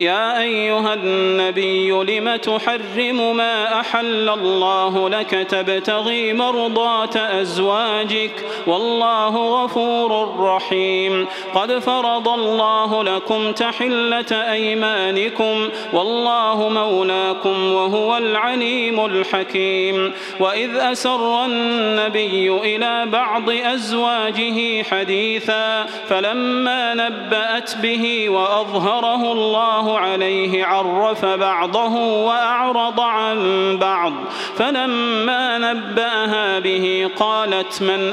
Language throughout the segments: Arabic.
يا أيها النبي لم تحرم ما أحل الله لك تبتغي مرضات أزواجك؟ والله غفور رحيم. قد فرض الله لكم تحلة أيمانكم والله مولاكم وهو العليم الحكيم. وإذ أسر النبي إلى بعض أزواجه حديثا فلما نبأت به وأظهره الله عليه عرف بعضه وأعرض عن بعض. فلما نبأها به قالت من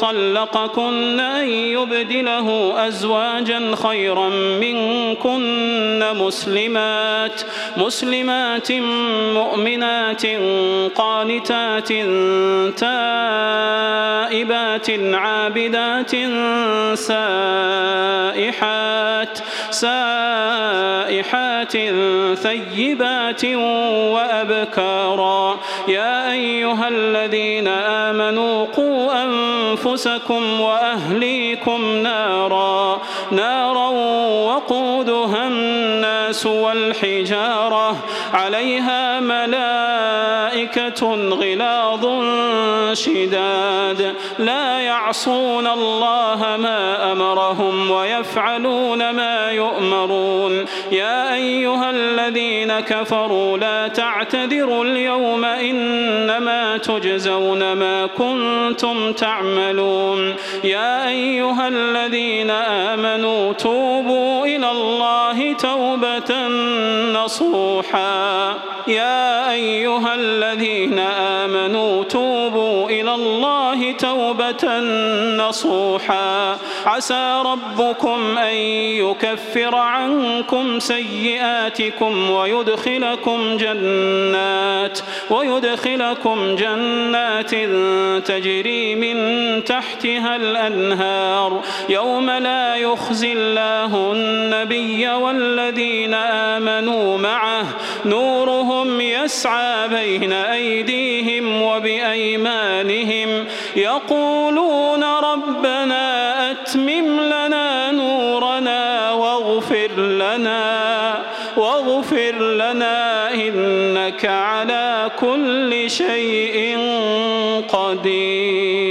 طلقكن أن يبدله أزواجا خيرا منكن مسلمات مسلمات مؤمنات قانتات تائبات عابدات سائحات سائحات ثيبات وأبكارا. يا أيها الذين آمنوا قوا أنفسكم وأهليكم نارا. نارا وقودها الناس والحجارة عليها ملائكة غلاظ شداد. لا يعصون الله ما أمرهم ويفعلون ما يؤمرون. يا أيها الذين كفروا لا تعتذروا اليوم إنما تجزون ما كنتم تعملون. يا أيها الذين آمنوا توبوا إلى الله توبة نصوحا. يا أيها الذين آمنوا توبوا إلى الله توبة نصوحا. عسى ربكم أن يكفر عنكم سيئاتكم ويدخلكم جنات ويدخلكم جنات تجري من تحتها الأنهار يوم لا يخزي الله النبي والذين آمنوا معه نورهم يسعى بين أيديهم وبأيمانهم يقولون ربنا أتمم لنا نورنا واغفر لنا واغفر لنا إنك على كل شيء قدير.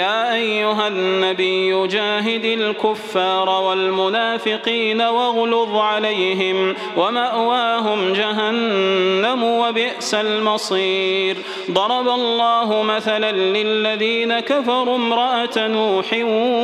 يا أيها النبي جاهد الكفار والمنافقين واغلظ عليهم ومأواهم جهنم وبئس المصير. ضرب الله مثلا للذين كفروا امرأة نوح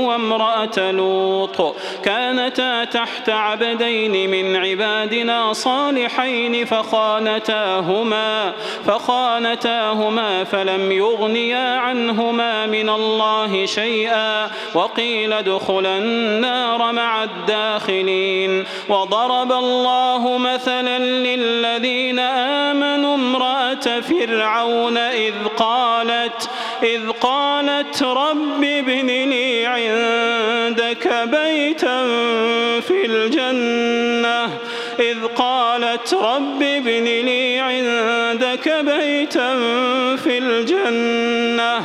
وامرأة لوط. كانتا تحت عبدين من عبادنا صالحين فخانتاهما فخانتاهما فلم يغنيا عنهما من الله شيئا وقيل ادخلا النار مع الداخلين وضرب الله مثلا للذين آمنوا امرأة فرعون إذ قالت إذ قالت رب ابن لي عندك بيتا في الجنة إذ قالت رب ابن لي عندك بيتا في الجنة